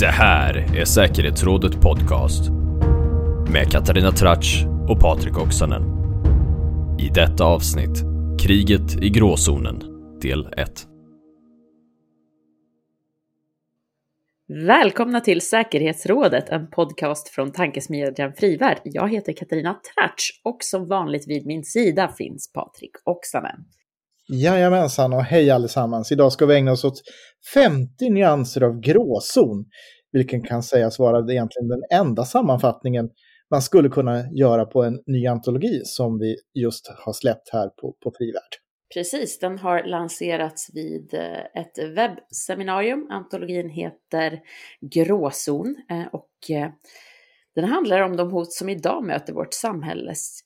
Det här är Säkerhetsrådet Podcast med Katarina Tratsch och Patrik Oksanen. I detta avsnitt, Kriget i gråzonen, del 1. Välkomna till Säkerhetsrådet, en podcast från tankesmedjan Frivärd. Jag heter Katarina Tratsch och som vanligt vid min sida finns Patrik Oksanen. Jajamensan och hej allesammans. Idag ska vi ägna oss åt 50 nyanser av gråzon, vilken kan sägas vara egentligen den enda sammanfattningen man skulle kunna göra på en ny antologi som vi just har släppt här på, på Frivärd. Precis, den har lanserats vid eh, ett webbseminarium. Antologin heter Gråzon eh, och eh, den handlar om de hot som idag möter vårt samhälles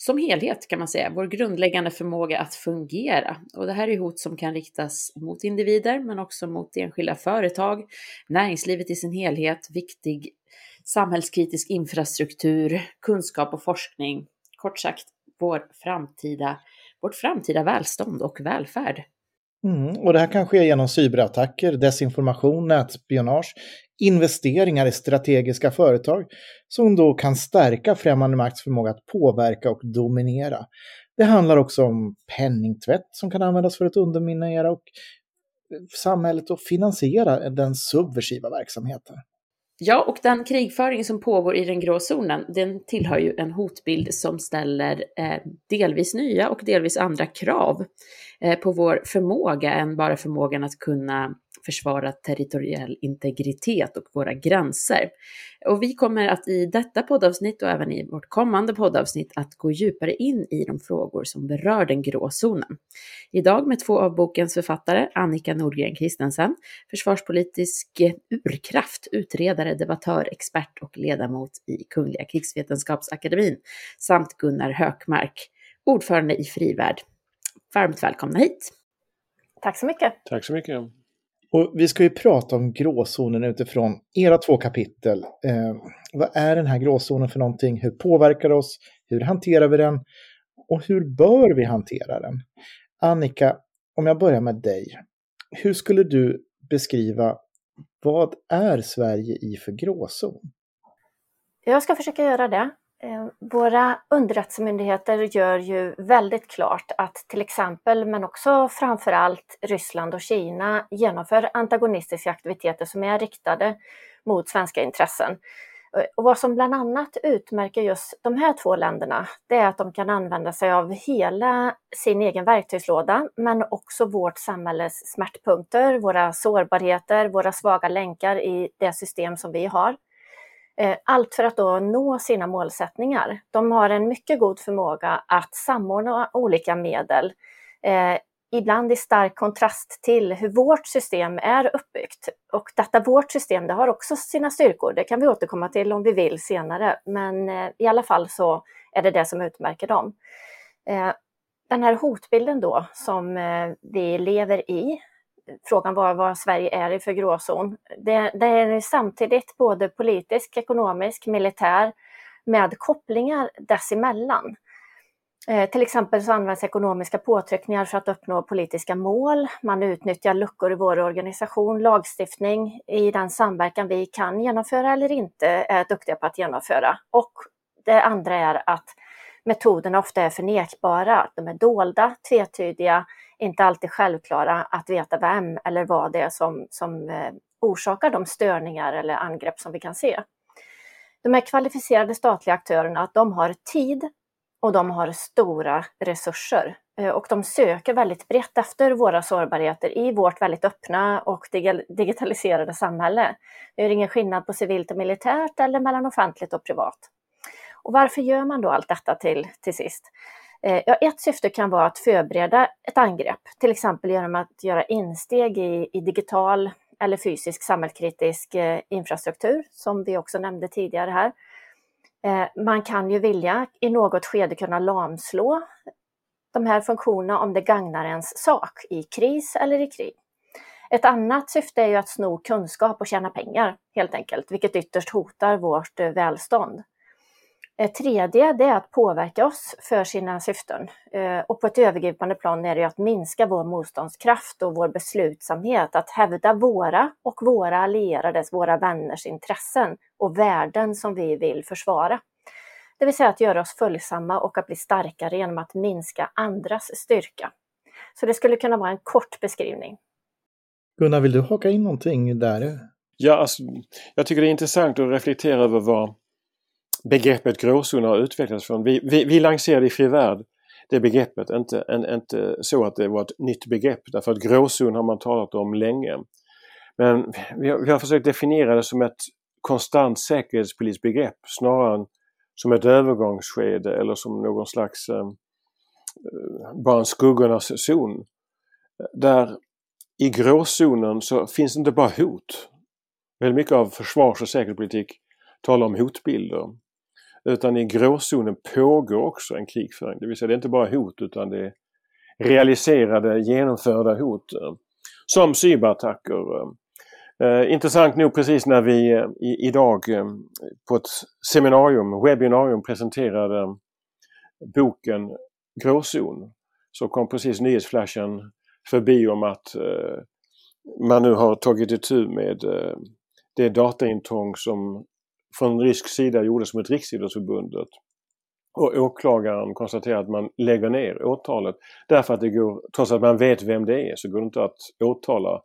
som helhet kan man säga, vår grundläggande förmåga att fungera. Och det här är hot som kan riktas mot individer men också mot enskilda företag, näringslivet i sin helhet, viktig samhällskritisk infrastruktur, kunskap och forskning. Kort sagt, vår framtida, vårt framtida välstånd och välfärd. Mm, och det här kan ske genom cyberattacker, desinformation, nätspionage, investeringar i strategiska företag som då kan stärka främmande makts förmåga att påverka och dominera. Det handlar också om penningtvätt som kan användas för att underminera och eh, samhället och finansiera den subversiva verksamheten. Ja, och den krigföring som pågår i den grå zonen, den tillhör ju en hotbild som ställer eh, delvis nya och delvis andra krav Eh, på vår förmåga än bara förmågan att kunna försvara territoriell integritet och våra gränser. Och vi kommer att i detta poddavsnitt och även i vårt kommande poddavsnitt att gå djupare in i de frågor som berör den grå zonen. Idag med två av bokens författare, Annika Nordgren Kristensen, försvarspolitisk urkraft, utredare, debattör, expert och ledamot i Kungliga krigsvetenskapsakademin, samt Gunnar Hökmark, ordförande i Frivärd. Varmt välkomna hit! Tack så mycket! Tack så mycket! Och vi ska ju prata om gråzonen utifrån era två kapitel. Eh, vad är den här gråzonen för någonting? Hur påverkar det oss? Hur hanterar vi den? Och hur bör vi hantera den? Annika, om jag börjar med dig. Hur skulle du beskriva vad är Sverige i för gråzon? Jag ska försöka göra det. Eh, våra underrättelsemyndigheter gör ju väldigt klart att till exempel, men också framför allt Ryssland och Kina genomför antagonistiska aktiviteter som är riktade mot svenska intressen. Eh, och vad som bland annat utmärker just de här två länderna, det är att de kan använda sig av hela sin egen verktygslåda, men också vårt samhälles smärtpunkter, våra sårbarheter, våra svaga länkar i det system som vi har. Eh, allt för att då nå sina målsättningar. De har en mycket god förmåga att samordna olika medel, eh, ibland i stark kontrast till hur vårt system är uppbyggt. Och detta vårt system, det har också sina styrkor, det kan vi återkomma till om vi vill senare, men eh, i alla fall så är det det som utmärker dem. Eh, den här hotbilden då som eh, vi lever i, frågan var vad Sverige är i för gråzon. Det, det är samtidigt både politisk, ekonomisk, militär med kopplingar dessemellan. Eh, till exempel så används ekonomiska påtryckningar för att uppnå politiska mål. Man utnyttjar luckor i vår organisation, lagstiftning i den samverkan vi kan genomföra eller inte är duktiga på att genomföra. Och det andra är att metoderna ofta är förnekbara, de är dolda, tvetydiga, inte alltid självklara att veta vem eller vad det är som, som eh, orsakar de störningar eller angrepp som vi kan se. De här kvalificerade statliga aktörerna, de har tid och de har stora resurser eh, och de söker väldigt brett efter våra sårbarheter i vårt väldigt öppna och digitaliserade samhälle. Det är ingen skillnad på civilt och militärt eller mellan offentligt och privat. Och varför gör man då allt detta till, till sist? Eh, ja, ett syfte kan vara att förbereda ett angrepp, till exempel genom att göra insteg i, i digital eller fysisk samhällskritisk eh, infrastruktur, som vi också nämnde tidigare här. Eh, man kan ju vilja i något skede kunna lamslå de här funktionerna om det gagnar ens sak i kris eller i krig. Ett annat syfte är ju att sno kunskap och tjäna pengar helt enkelt, vilket ytterst hotar vårt välstånd. Eh, tredje det är att påverka oss för sina syften. Eh, och på ett övergripande plan är det att minska vår motståndskraft och vår beslutsamhet att hävda våra och våra allierades, våra vänners intressen och värden som vi vill försvara. Det vill säga att göra oss följsamma och att bli starkare genom att minska andras styrka. Så det skulle kunna vara en kort beskrivning. Gunnar, vill du haka in någonting där? Ja, alltså, jag tycker det är intressant att reflektera över vad begreppet gråzon har utvecklats från. Vi, vi, vi lanserade i Fri Värld det begreppet, inte, en, inte så att det var ett nytt begrepp därför att gråzon har man talat om länge. Men vi har, vi har försökt definiera det som ett konstant säkerhetspolitiskt begrepp snarare än som ett övergångsskede eller som någon slags eh, bara en skuggornas zon. Där i gråzonen så finns det inte bara hot. Väldigt mycket av försvars och säkerhetspolitik talar om hotbilder. Utan i gråzonen pågår också en krigföring. Det vill säga det är inte bara hot utan det är realiserade, genomförda hot. Eh, som cyberattacker. Eh, intressant nog precis när vi eh, idag på ett seminarium, webbinarium presenterade boken Gråzon så kom precis nyhetsflashen förbi om att man nu har tagit itu med det dataintrång som från rysk sida gjordes mot Riksidrottsförbundet. Och åklagaren konstaterar att man lägger ner åtalet därför att det går, trots att man vet vem det är, så går det inte att åtala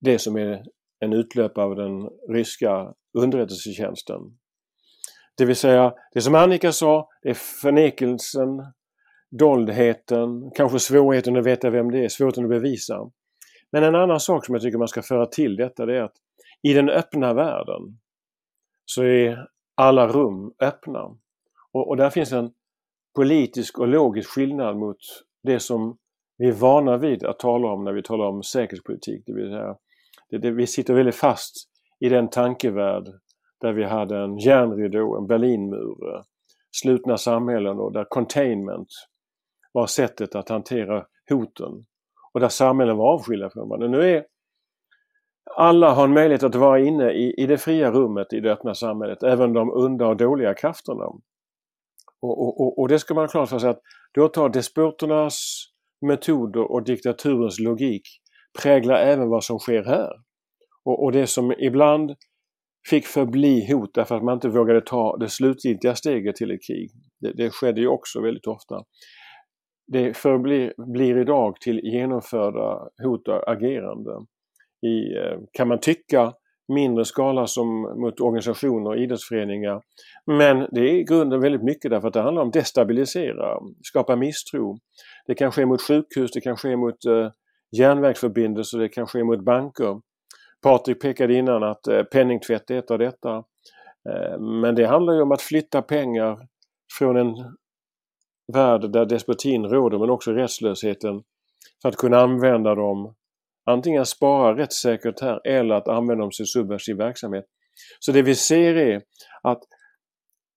det som är en utlöpare av den ryska underrättelsetjänsten. Det vill säga, det som Annika sa, det är förnekelsen, doldheten, kanske svårigheten att veta vem det är, svårigheten att bevisa. Men en annan sak som jag tycker man ska föra till detta det är att i den öppna världen så är alla rum öppna. Och, och där finns en politisk och logisk skillnad mot det som vi är vana vid att tala om när vi talar om säkerhetspolitik. Det vill säga, det, det, vi sitter väldigt fast i den tankevärld där vi hade en järnridå, en Berlinmur, eh, slutna samhällen och där containment var sättet att hantera hoten. Och där samhällen var avskilda från varandra. Nu är alla har en möjlighet att vara inne i, i det fria rummet i det öppna samhället, även de onda och dåliga krafterna. Och, och, och, och det ska man ha klart för sig att då tar despoternas metoder och diktaturens logik präglar även vad som sker här. Och, och det som ibland fick förbli hot därför att man inte vågade ta det slutgiltiga steget till ett krig. Det, det skedde ju också väldigt ofta. Det förblir blir idag till genomförda hot och agerande i, eh, kan man tycka, mindre skala som mot organisationer och idrottsföreningar. Men det är i grunden väldigt mycket därför att det handlar om destabilisera, skapa misstro. Det kan ske mot sjukhus, det kan ske mot eh, järnvägsförbindelser, det kan ske mot banker. Patrik pekade innan att eh, penningtvätt är ett av detta. Eh, men det handlar ju om att flytta pengar från en värld där despotin råder men också rättslösheten för att kunna använda dem antingen spara rättssäkert här eller att använda dem till subversiv verksamhet. Så det vi ser är att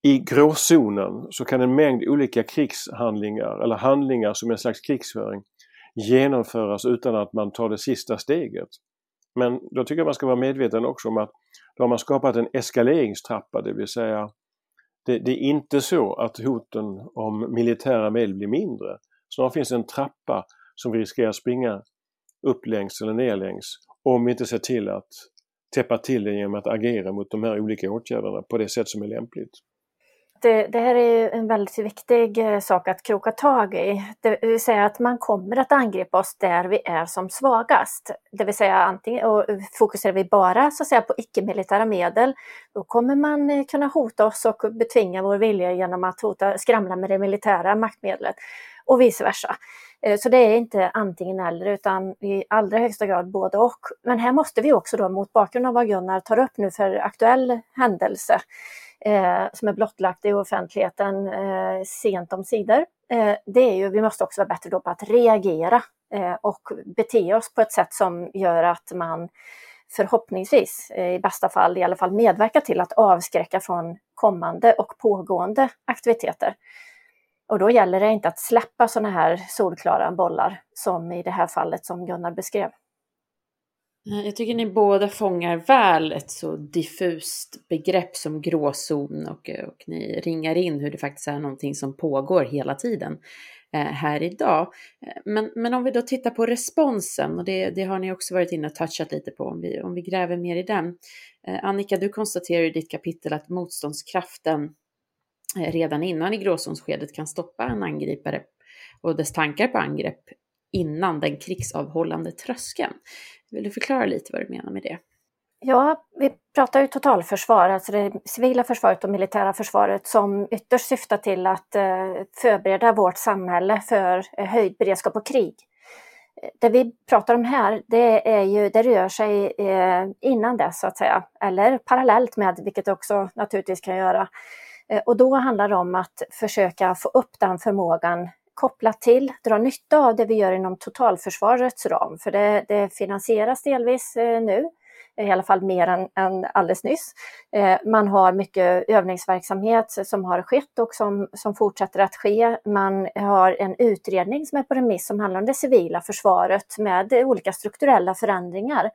i gråzonen så kan en mängd olika krigshandlingar eller handlingar som en slags krigsföring genomföras utan att man tar det sista steget. Men då tycker jag man ska vara medveten också om att då har man skapat en eskaleringstrappa, det vill säga det, det, är inte så att hoten om militära medel blir mindre. Snarare finns det en trappa som vi riskerar springa upp längs eller ner längs om vi inte ser till att täppa till det genom att agera mot de här olika åtgärderna på det sätt som är lämpligt. Det, det, här är en väldigt viktig eh, sak att kroka tag i. Det vill säga att man kommer att angripa oss där vi är som svagast. Det vill säga antingen och fokuserar vi bara så att säga, på icke-militära medel, då kommer man eh, kunna hota oss och betvinga vår vilja genom att hota, skramla med det militära maktmedlet och vice versa. Eh, så det är inte antingen eller utan i allra högsta grad både och. Men här måste vi också då mot bakgrund av vad Gunnar tar upp nu för aktuell händelse eh, som är blottlagt i offentligheten eh, sent om sidor. Eh, det är ju, vi måste också vara bättre då på att reagera eh, och bete oss på ett sätt som gör att man förhoppningsvis, eh, i bästa fall i alla fall medverkar till att avskräcka från kommande och pågående aktiviteter. Och då gäller det inte att släppa sådana här solklara bollar som i det här fallet som Gunnar beskrev. Eh, jag tycker ni båda fångar väl ett så diffust begrepp som gråzon och, eh, och ni ringar in hur det faktiskt är någonting som pågår hela tiden eh, här idag. Men, men om vi då tittar på responsen, och det, det har ni också varit inne och touchat lite på, om vi, om vi gräver mer i den. Annika, du konstaterar i ditt kapitel att motståndskraften redan innan i gråzonsskedet kan stoppa en angripare och dess tankar på angrepp innan den krigsavhållande tröskeln. Vill du förklara lite vad du menar med det? Ja, vi pratar ju totalförsvar, alltså det civila försvaret och militära försvaret som ytterst syftar till att eh, förbereda vårt samhälle för eh, höjd beredskap och krig. Det vi pratar om här, det, är ju, det rör sig eh, innan dess så att säga, eller parallellt med, vilket det också naturligtvis kan göra. Och då handlar det om att försöka få upp den förmågan kopplat till, dra nytta av det vi gör inom totalförsvarets ram, för det, det finansieras delvis eh, nu, i alla fall mer än, än alldeles nyss. Eh, man har mycket övningsverksamhet som har skett och som, som fortsätter att ske. Man har en utredning som är på remiss som handlar om det civila försvaret med olika strukturella förändringar.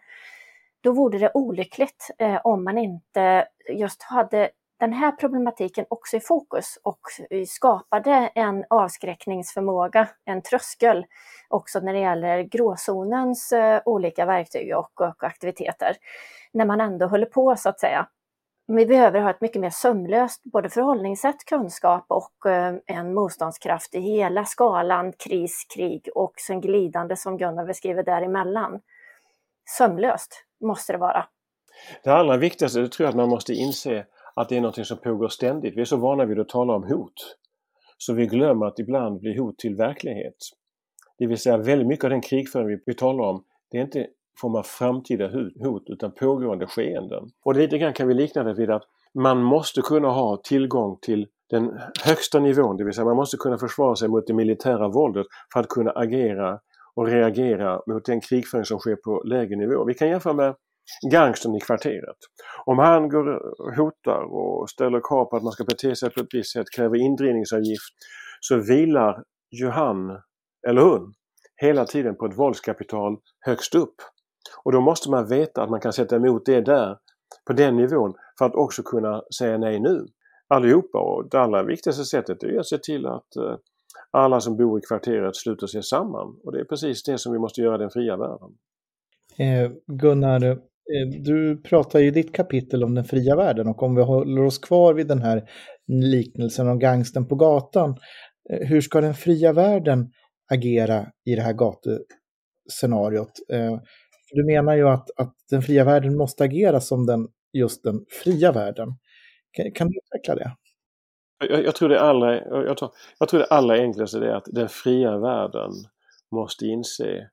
Då vore det olyckligt eh, om man inte just hade den här problematiken också i fokus och skapade en avskräckningsförmåga, en tröskel, också när det gäller gråzonens eh, olika verktyg och, och aktiviteter. När man ändå håller på så att säga. Vi behöver ha ett mycket mer sömlöst både förhållningssätt, kunskap och eh, en motståndskraft i hela skalan kris, krig och sen glidande som Gunnar beskriver däremellan. Sömlöst måste det vara. Det allra viktigaste det tror jag att man måste inse att det är något som pågår ständigt. Vi är så vana vid att tala om hot. Så vi glömmer att ibland blir hot till verklighet. Det vill säga väldigt mycket av den krigföring vi talar om, det är inte form av framtida hot utan pågående skeenden. Och lite grann kan vi likna det vid att man måste kunna ha tillgång till den högsta nivån, det vill säga man måste kunna försvara sig mot det militära våldet för att kunna agera och reagera mot den krigföring som sker på lägre nivå. Vi kan jämföra med gangstern i kvarteret. Om han går och hotar och ställer krav på att man ska bete sig på ett visst sätt, kräver indrivningsavgift, så vilar ju han eller hon hela tiden på ett våldskapital högst upp. Och då måste man veta att man kan sätta emot det där, på den nivån, för att också kunna säga nej nu. Allihopa och det allra viktigaste sättet är att se till att eh, alla som bor i kvarteret sluter sig samman. Och det är precis det som vi måste göra i den fria världen. Eh, Gunnar, Eh, du pratar i ditt kapitel om den fria världen och om vi håller oss kvar vid den här liknelsen om gangsten på gatan. Eh, hur ska den fria världen agera i det här gatuscenariot? Eh, du menar ju att, att den fria världen måste agera som den, just den fria världen. Kan, kan du utveckla det? Jag, jag, tror det allra, jag, tror, jag tror det allra enklaste är att den fria världen måste inse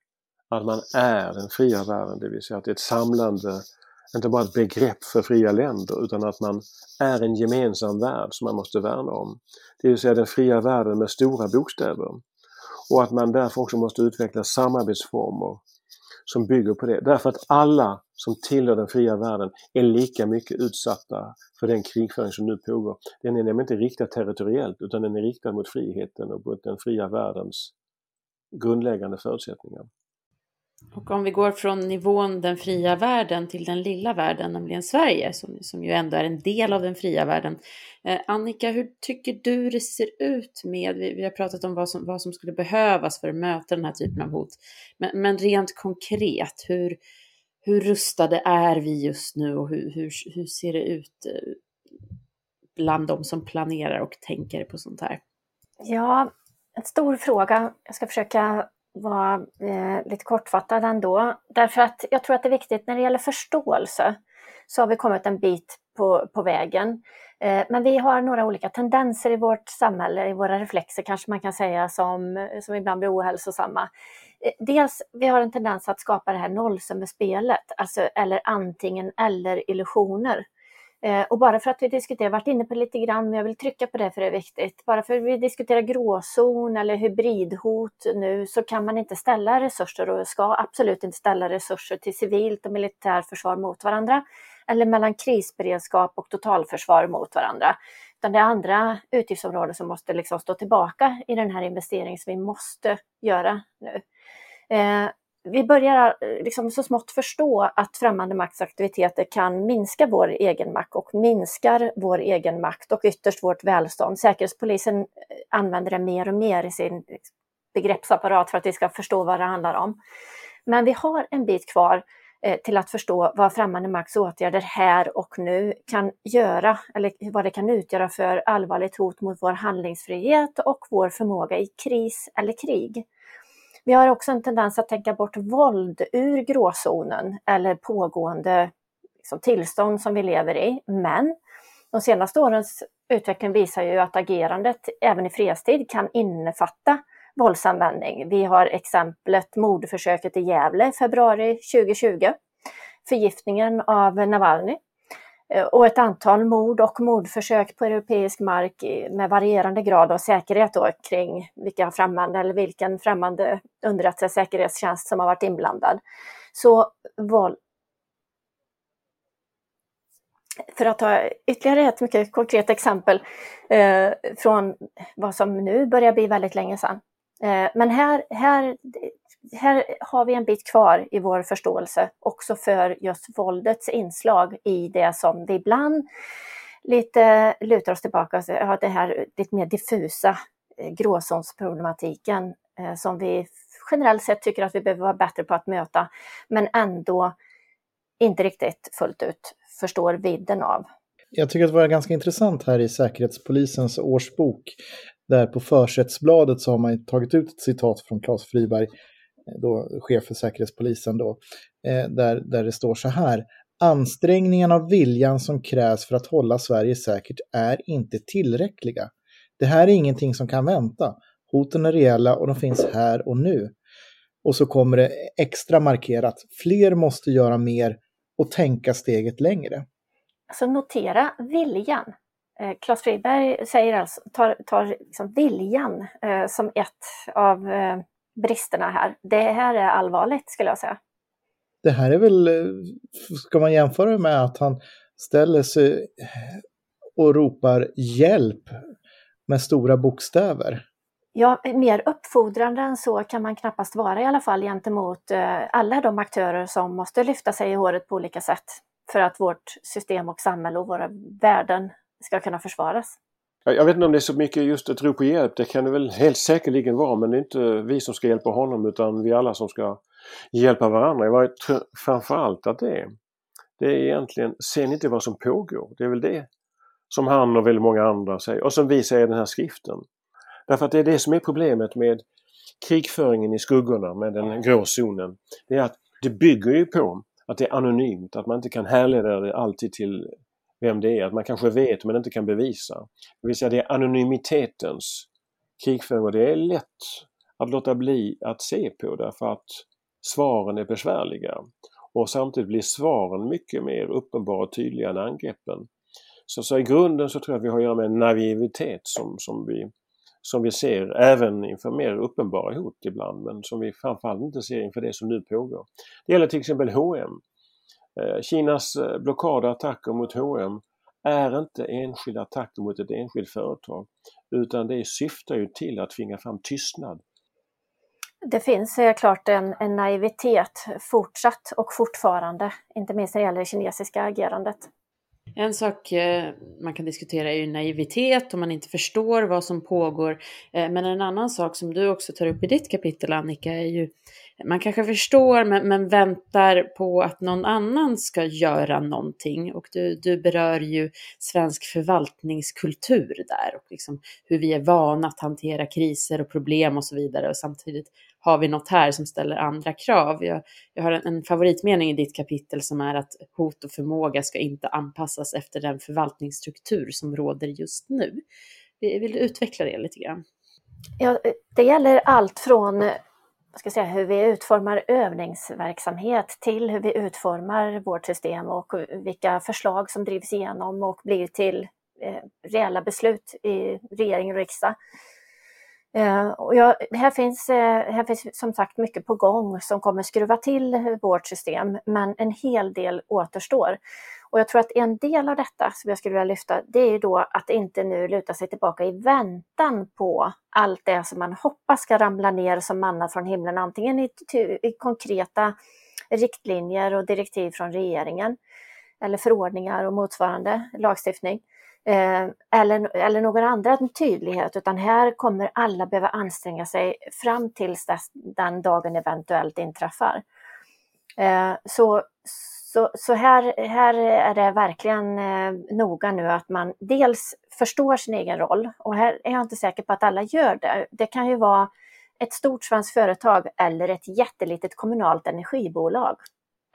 att man är den fria världen, det vill säga att det är ett samlande, inte bara ett begrepp för fria länder utan att man är en gemensam värld som man måste värna om. Det vill säga den fria världen med stora bokstäver. Och att man därför också måste utveckla samarbetsformer som bygger på det. Därför att alla som tillhör den fria världen är lika mycket utsatta för den krigföring som nu pågår. Den är nämligen inte riktad territoriellt utan den är riktad mot friheten och mot den fria världens grundläggande förutsättningar. Och om vi går från nivån den fria världen till den lilla världen, nämligen Sverige, som, som ju ändå är en del av den fria världen. Eh, Annika, hur tycker du det ser ut med, vi, vi har pratat om vad som, vad som skulle behövas för att möta den här typen av hot, men, men rent konkret, hur, hur rustade är vi just nu och hur, hur, hur ser det ut eh, bland de som planerar och tänker på sånt här? Ja, en stor fråga. Jag ska försöka vara eh, lite kortfattad ändå. Därför att jag tror att det är viktigt när det gäller förståelse så har vi kommit en bit på, på vägen. Eh, men vi har några olika tendenser i vårt samhälle, i våra reflexer kanske man kan säga, som, som ibland blir ohälsosamma. Eh, dels vi har en tendens att skapa det här nollsummespelet, alltså eller antingen eller illusioner. Eh, och bara för att vi diskuterar, varit inne på det lite grann, men jag vill trycka på det för det är viktigt. Bara för att vi diskuterar gråzon eller hybridhot nu så kan man inte ställa resurser och ska absolut inte ställa resurser till civilt och militärförsvar mot varandra eller mellan krisberedskap och totalförsvar mot varandra. Utan det är andra utgiftsområden som måste liksom stå tillbaka i den här investeringen som vi måste göra nu. Eh, vi börjar eh, liksom så smått förstå att främmande maktsaktiviteter kan minska vår egen makt och minskar vår egen makt och ytterst vårt välstånd. Säkerhetspolisen eh, använder det mer och mer i sin liksom, begreppsapparat för att vi ska förstå vad det handlar om. Men vi har en bit kvar eh, till att förstå vad främmande makts åtgärder här och nu kan göra, eller vad det kan utgöra för allvarligt hot mot vår handlingsfrihet och vår förmåga i kris eller krig. Vi har också en tendens att tänka bort våld ur gråzonen eller pågående liksom, tillstånd som vi lever i. Men de senaste årens utveckling visar ju att agerandet även i fredstid kan innefatta våldsanvändning. Vi har exemplet mordförsöket i Gävle i februari 2020, förgiftningen av Navalny Eh, och ett antal mord och mordförsök på europeisk mark med varierande grad av säkerhet då, kring vilka främmande eller vilken främmande underrättelsesäkerhetstjänst som har varit inblandad. Så val... för att ta ytterligare ett mycket konkret exempel eh, från vad som nu börjar bli väldigt länge sedan. Eh, men här, här, här har vi en bit kvar i vår förståelse också för just våldets inslag i det som vi ibland lite lutar oss tillbaka och ja, det här lite mer diffusa eh, gråzonsproblematiken eh, som vi generellt sett tycker att vi behöver vara bättre på att möta, men ändå inte riktigt fullt ut förstår vidden av. Jag tycker att det var ganska intressant här i Säkerhetspolisens årsbok där på försättsbladet så har man tagit ut ett citat från Claes Friberg, då, chef för Säkerhetspolisen, då, eh, där, där det står så här. Ansträngningarna och viljan som krävs för att hålla Sverige säkert är inte tillräckliga. Det här är ingenting som kan vänta. Hoten är reella och de finns här och nu. Och så kommer det extra markerat, fler måste göra mer och tänka steget längre. Alltså notera viljan. Eh, Claes Friberg säger alltså, tar, tar liksom viljan eh, som ett av eh, bristerna här. Det här är allvarligt skulle jag säga. Det här är väl, eh, ska man jämföra med att han ställer sig och ropar hjälp med stora bokstäver? Ja, mer uppfordrande än så kan man knappast vara i alla fall gentemot eh, alla de aktörer som måste lyfta sig i håret på olika sätt för att vårt system och samhälle och våra värden ska kunna försvaras. Jag vet inte om det är så mycket just ett rop på hjälp. Det kan det väl helt säkerligen vara men det är inte vi som ska hjälpa honom utan vi alla som ska hjälpa varandra. Jag tror framförallt att det är, det är egentligen, se inte vad som pågår. Det är väl det som han och väldigt många andra säger och som vi säger i den här skriften. Därför att det är det som är problemet med krigföringen i skuggorna med den grå zonen. Det är att det bygger ju på att det är anonymt, att man inte kan härleda det alltid till vem det är. Att man kanske vet men inte kan bevisa. Det vill säga det är anonymitetens krigföring och det är lätt att låta bli att se på därför att svaren är besvärliga. Och samtidigt blir svaren mycket mer uppenbara och tydliga än angreppen. Så, så i grunden så tror jag att vi har att göra med en naivitet som, som, vi, som vi ser även inför mer uppenbara hot ibland men som vi framförallt inte ser inför det som nu pågår. Det gäller till exempel H&M Eh, Kinas eh, blockadattacker blockad och attacker mot H&M är inte enskilda attacker mot ett enskilt företag utan det syftar ju till att tvinga fram tystnad. Det finns klart en, en naivitet fortsatt och fortfarande, inte minst när det gäller det kinesiska agerandet. En sak eh, man kan diskutera är ju naivitet om man inte förstår vad som pågår. Eh, men en annan sak som du också tar upp i ditt kapitel Annika är ju man kanske förstår men, men, väntar på att någon annan ska göra någonting. Och du, du berör ju svensk förvaltningskultur där och liksom hur vi är vana att hantera kriser och problem och så vidare. Och samtidigt har vi något här som ställer andra krav. Jag, jag har en, en favoritmening i ditt kapitel som är att hot och förmåga ska inte anpassas efter den förvaltningsstruktur som råder just nu. Vill du utveckla det lite grann? Ja, det gäller allt från ska säga, hur vi utformar övningsverksamhet till hur vi utformar vårt system och vilka förslag som drivs igenom och blir till eh, reella beslut i regering och riksdag. Eh, och jag, här, finns, eh, här finns som sagt mycket på gång som kommer skruva till vårt system, men en hel del återstår. Och jag tror att en del av detta som jag skulle vilja lyfta, det är ju då att inte nu luta sig tillbaka i väntan på allt det som man hoppas ska ramla ner som manna från himlen, antingen i, i konkreta riktlinjer och direktiv från regeringen eller förordningar och motsvarande lagstiftning. Eh, eller, eller någon annan tydlighet, utan här kommer alla behöva anstränga sig fram tills dess den dagen eventuellt inträffar. Eh, så, så, så här, här är det verkligen eh, noga nu att man dels förstår sin egen roll och här är jag inte säker på att alla gör det. Det kan ju vara ett stort svenskt företag eller ett jättelitet kommunalt energibolag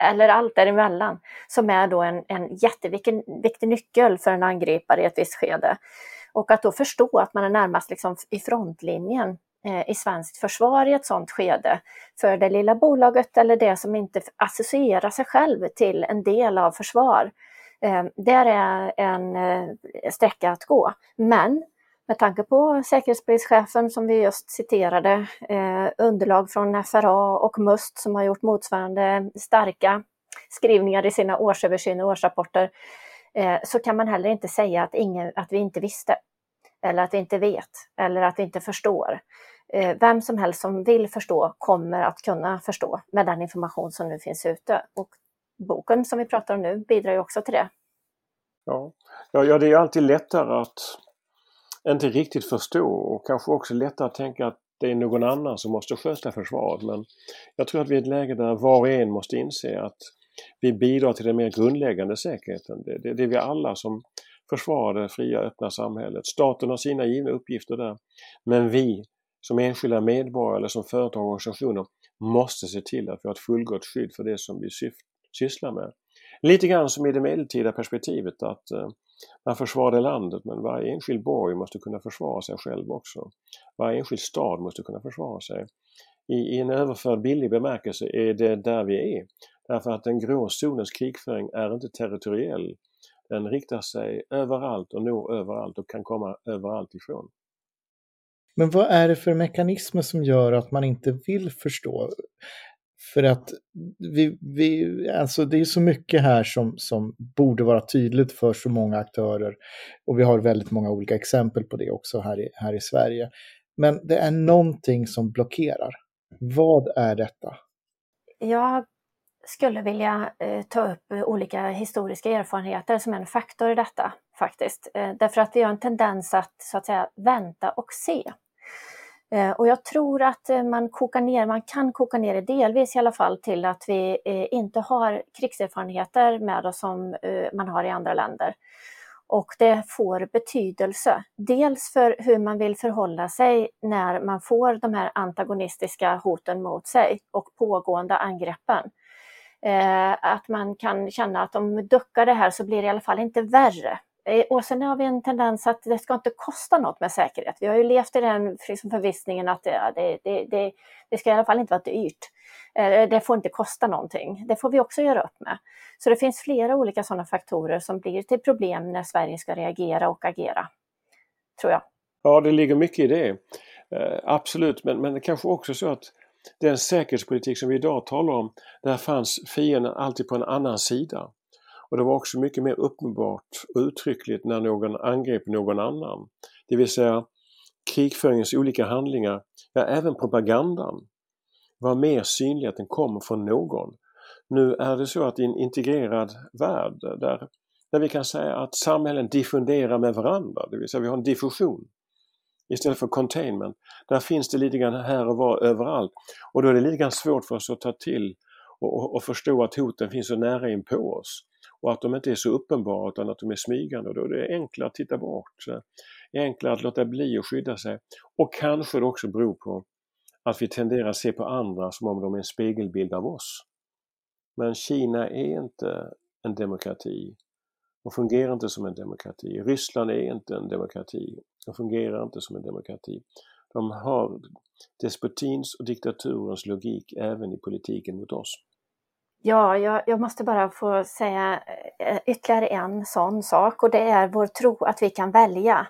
eller allt däremellan, som är då en, en jätteviktig nyckel för en angripare i ett visst skede. Och att då förstå att man är närmast liksom i frontlinjen eh, i svenskt försvar i ett sådant skede för det lilla bolaget eller det som inte associerar sig själv till en del av försvar. Eh, där är en eh, sträcka att gå. Men med tanke på säkerhetspolischefen som vi just citerade, eh, underlag från FRA och MUST som har gjort motsvarande starka skrivningar i sina årsöversyner och årsrapporter, eh, så kan man heller inte säga att, ingen, att vi inte visste, eller att vi inte vet, eller att vi inte förstår. Eh, vem som helst som vill förstå kommer att kunna förstå med den information som nu finns ute. Och boken som vi pratar om nu bidrar ju också till det. Ja, ja, det är alltid lättare att inte riktigt förstå och kanske också lättare att tänka att det är någon annan som måste sköta försvaret. Men jag tror att vi är i ett läge där var och en måste inse att vi bidrar till den mer grundläggande säkerheten. Det, det, det är vi alla som försvarar det fria öppna samhället. Staten har sina givna uppgifter där. Men vi som enskilda medborgare eller som företag och organisationer måste se till att vi har ett fullgott skydd för det som vi sysslar med. Lite grann som i det medeltida perspektivet att eh, man försvarar landet men varje enskild borg måste kunna försvara sig själv också. Varje enskild stad måste kunna försvara sig. I, i en överförd billig bemärkelse är det där vi är. Därför att den grå zonens krigföring är inte territoriell. Den riktar sig överallt och når överallt och kan komma överallt ifrån. Men vad är det för mekanismer som gör att man inte vill förstå? För att vi, vi, alltså det är så mycket här som, som borde vara tydligt för så många aktörer. Och vi har väldigt många olika exempel på det också här i, här i Sverige. Men det är någonting som blockerar. Vad är detta? Jag skulle vilja eh, ta upp olika historiska erfarenheter som en faktor i detta faktiskt. Eh, därför att vi har en tendens att så att säga vänta och se. Eh, och jag tror att eh, man, kokar ner, man kan koka ner det delvis i alla fall till att vi eh, inte har krigserfarenheter med oss som man har i andra länder. Och det får betydelse. Dels för hur man vill förhålla sig när man får de här antagonistiska hoten mot sig och pågående angreppen. Att man kan känna att om vi duckar det här så blir det i alla fall inte värre. Eh, och sen har vi en tendens att det ska inte kosta något med säkerhet. Vi har ju levt i den liksom förvissningen att det, det, det, det, ska i alla fall inte vara dyrt. Eh, det får inte kosta någonting. Det får vi också göra upp med. Så det finns flera olika sådana faktorer som blir till problem när Sverige ska reagera och agera. Tror jag. Ja, det ligger mycket i det. Eh, absolut, men, men det kanske också så att den säkerhetspolitik som vi idag talar om, där fanns fienden alltid på en annan sida. Och det var också mycket mer uppenbart och uttryckligt när någon angrep någon annan. Det vill säga krigföringens olika handlingar, ja även propagandan, var mer synlig att den kom från någon. Nu är det så att i en integrerad värld där, där vi kan säga att samhällen diffunderar med varandra, det vill säga vi har en diffusion istället för containment. Där finns det lite grann här och var överallt och då är det lite grann svårt för oss att ta till och, och, och förstå att hoten finns så nära in på oss och att de inte är så uppenbara utan att de är smygande. Och då är det enklare att titta bort. Enklare att låta bli att skydda sig. Och kanske det också beror på att vi tenderar att se på andra som om de är en spegelbild av oss. Men Kina är inte en demokrati och fungerar inte som en demokrati. Ryssland är inte en demokrati och fungerar inte som en demokrati. De har despotins och diktaturens logik även i politiken mot oss. Ja, jag, jag, måste bara få säga eh, ytterligare en sån sak och det är vår tro att vi kan välja.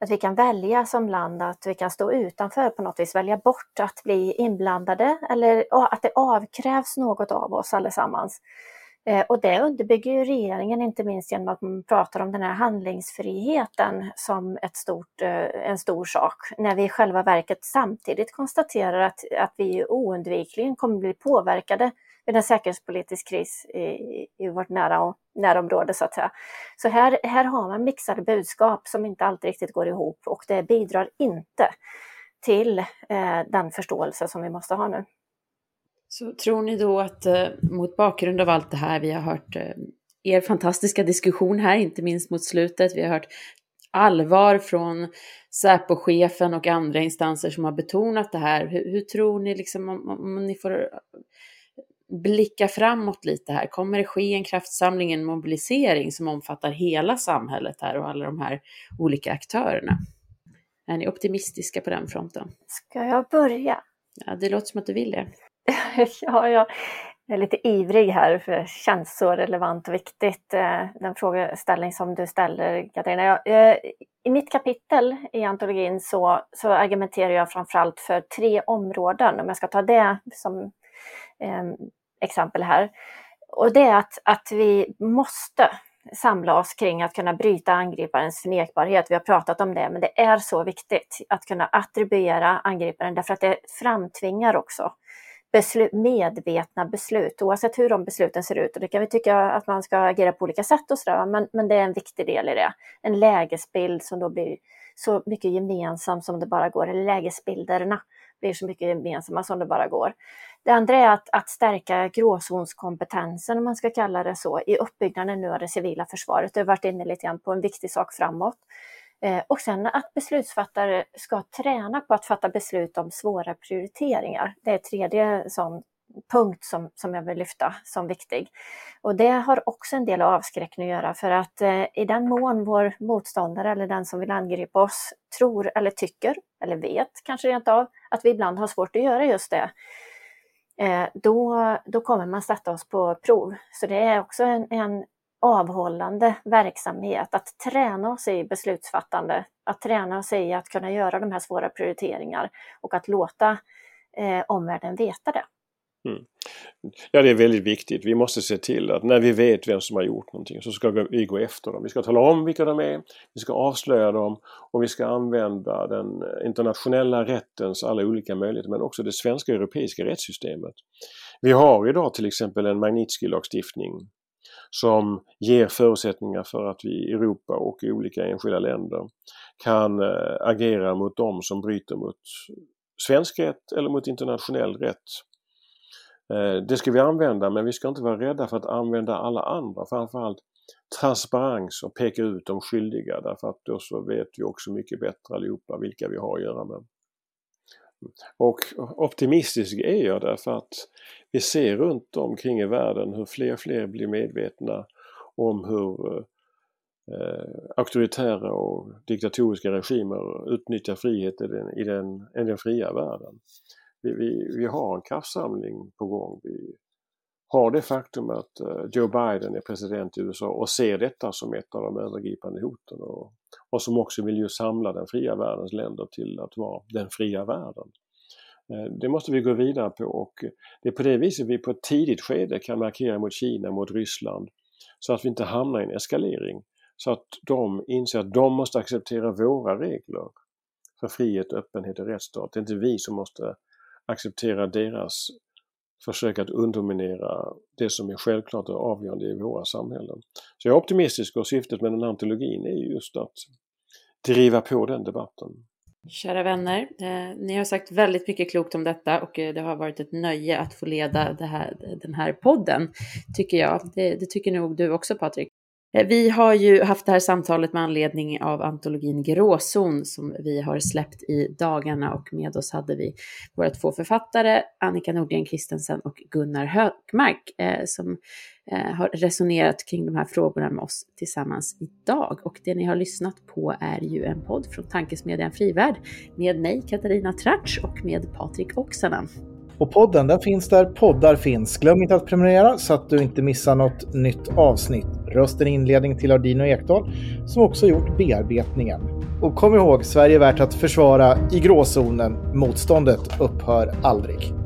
Att vi kan välja som land, att vi kan stå utanför på något vis, välja bort att bli inblandade eller att det avkrävs något av oss allesammans. Eh, och det underbygger ju regeringen inte minst genom att man pratar om den här handlingsfriheten som ett stort, eh, en stor sak, när vi i själva verket samtidigt konstaterar att, att vi oundvikligen kommer bli påverkade en säkerhetspolitisk kris i, i vårt nära, närområde så att säga. Så här, här har man mixade budskap som inte alltid riktigt går ihop och det bidrar inte till eh, den förståelse som vi måste ha nu. Så tror ni då att eh, mot bakgrund av allt det här, vi har hört eh, er fantastiska diskussion här, inte minst mot slutet, vi har hört allvar från Säpo-chefen och andra instanser som har betonat det här. Hur, hur tror ni, liksom, om, om, ni får blicka framåt lite här, kommer det ske en kraftsamling, en mobilisering som omfattar hela samhället här och alla de här olika aktörerna? Är ni optimistiska på den fronten? Ska jag börja? Ja, det låter som att du vill det. ja, jag är lite ivrig här för det känns så relevant och viktigt, eh, den frågeställning som du ställer Katarina. Eh, I mitt kapitel i antologin så, så argumenterar jag framförallt för tre områden, om jag ska ta det som eh, exempel här. Och det är att, att vi måste samla oss kring att kunna bryta angriparens förnekbarhet. Vi har pratat om det, men det är så viktigt att kunna attribuera angriparen därför att det framtvingar också beslut, medvetna beslut, oavsett hur de besluten ser ut. Och det kan vi tycka att man ska agera på olika sätt och sådär, men, men det är en viktig del i det. En lägesbild som då blir så mycket gemensam som det bara går, eller lägesbilderna blir så mycket gemensamma som det bara går. Det andra är att, att stärka gråzonskompetensen, om man ska kalla det så, i uppbyggnaden nu av det civila försvaret. Jag har varit inne lite grann på en viktig sak framåt. Eh, och sen att beslutsfattare ska träna på att fatta beslut om svåra prioriteringar. Det är tredje sån punkt som, som jag vill lyfta som viktig. Och det har också en del av avskräckning att göra för att eh, i den mån vår motståndare eller den som vill angripa oss tror eller tycker eller vet kanske rent av att vi ibland har svårt att göra just det, Eh, då, då kommer man sätta oss på prov. Så det är också en, en avhållande verksamhet, att träna oss i beslutsfattande, att träna oss i att kunna göra de här svåra prioriteringar och att låta eh, omvärlden veta det. Mm. Ja, det är väldigt viktigt. Vi måste se till att när vi vet vem som har gjort någonting så ska vi gå efter dem. Vi ska tala om vilka de är, vi ska avslöja dem och vi ska använda den internationella rättens alla olika möjligheter men också det svenska europeiska rättssystemet. Vi har idag till exempel en Magnitsky-lagstiftning som ger förutsättningar för att vi i Europa och i olika enskilda länder kan eh, agera mot dem som bryter mot svensk rätt eller mot internationell rätt. Eh, det ska vi använda men vi ska inte vara rädda för att använda alla andra, framförallt transparens och peka ut de skyldiga därför att då så vet vi också mycket bättre allihopa vilka vi har att göra med. Och optimistisk är jag därför att vi ser runt omkring i världen hur fler och fler blir medvetna om hur eh, auktoritära och diktatoriska regimer utnyttjar frihet i den, i den, i den fria världen. Vi, vi, vi har en kraftsamling på gång. Vi har det faktum att eh, Joe Biden är president i USA och ser detta som ett av de övergripande hoten och, och som också vill ju samla den fria världens länder till att vara den fria världen. Eh, det måste vi gå vidare på och det är på det viset vi på ett tidigt skede kan markera mot Kina, mot Ryssland så att vi inte hamnar i en eskalering. Så att de inser att de måste acceptera våra regler för frihet, öppenhet och rättsstat. Det är inte vi som måste acceptera deras försök att underminera det som är självklart och avgörande i våra samhällen. Så jag är optimistisk och syftet med den här antologin är just att driva på den debatten. Kära vänner, eh, ni har sagt väldigt mycket klokt om detta och eh, det har varit ett nöje att få leda här, den här podden, tycker jag. Det, det tycker nog du också Patrik. Eh, vi har ju haft det här samtalet med anledning av antologin Gråzon som vi har släppt i dagarna och med oss hade vi våra två författare Annika Nordgren Kristensen och Gunnar Högmark eh, som eh, har resonerat kring de här frågorna med oss tillsammans idag. Och det ni har lyssnat på är ju en podd från Tankesmedjan Frivärd med mig Katarina Tratsch och med Patrik Oksanen. Och podden den finns där poddar finns. Glöm inte att prenumerera så att du inte missar något nytt avsnitt. Rösten inledning till Ardino Ekdal som också gjort bearbetningen. Och kom ihåg, Sverige är värt att försvara i gråzonen. Motståndet upphör aldrig.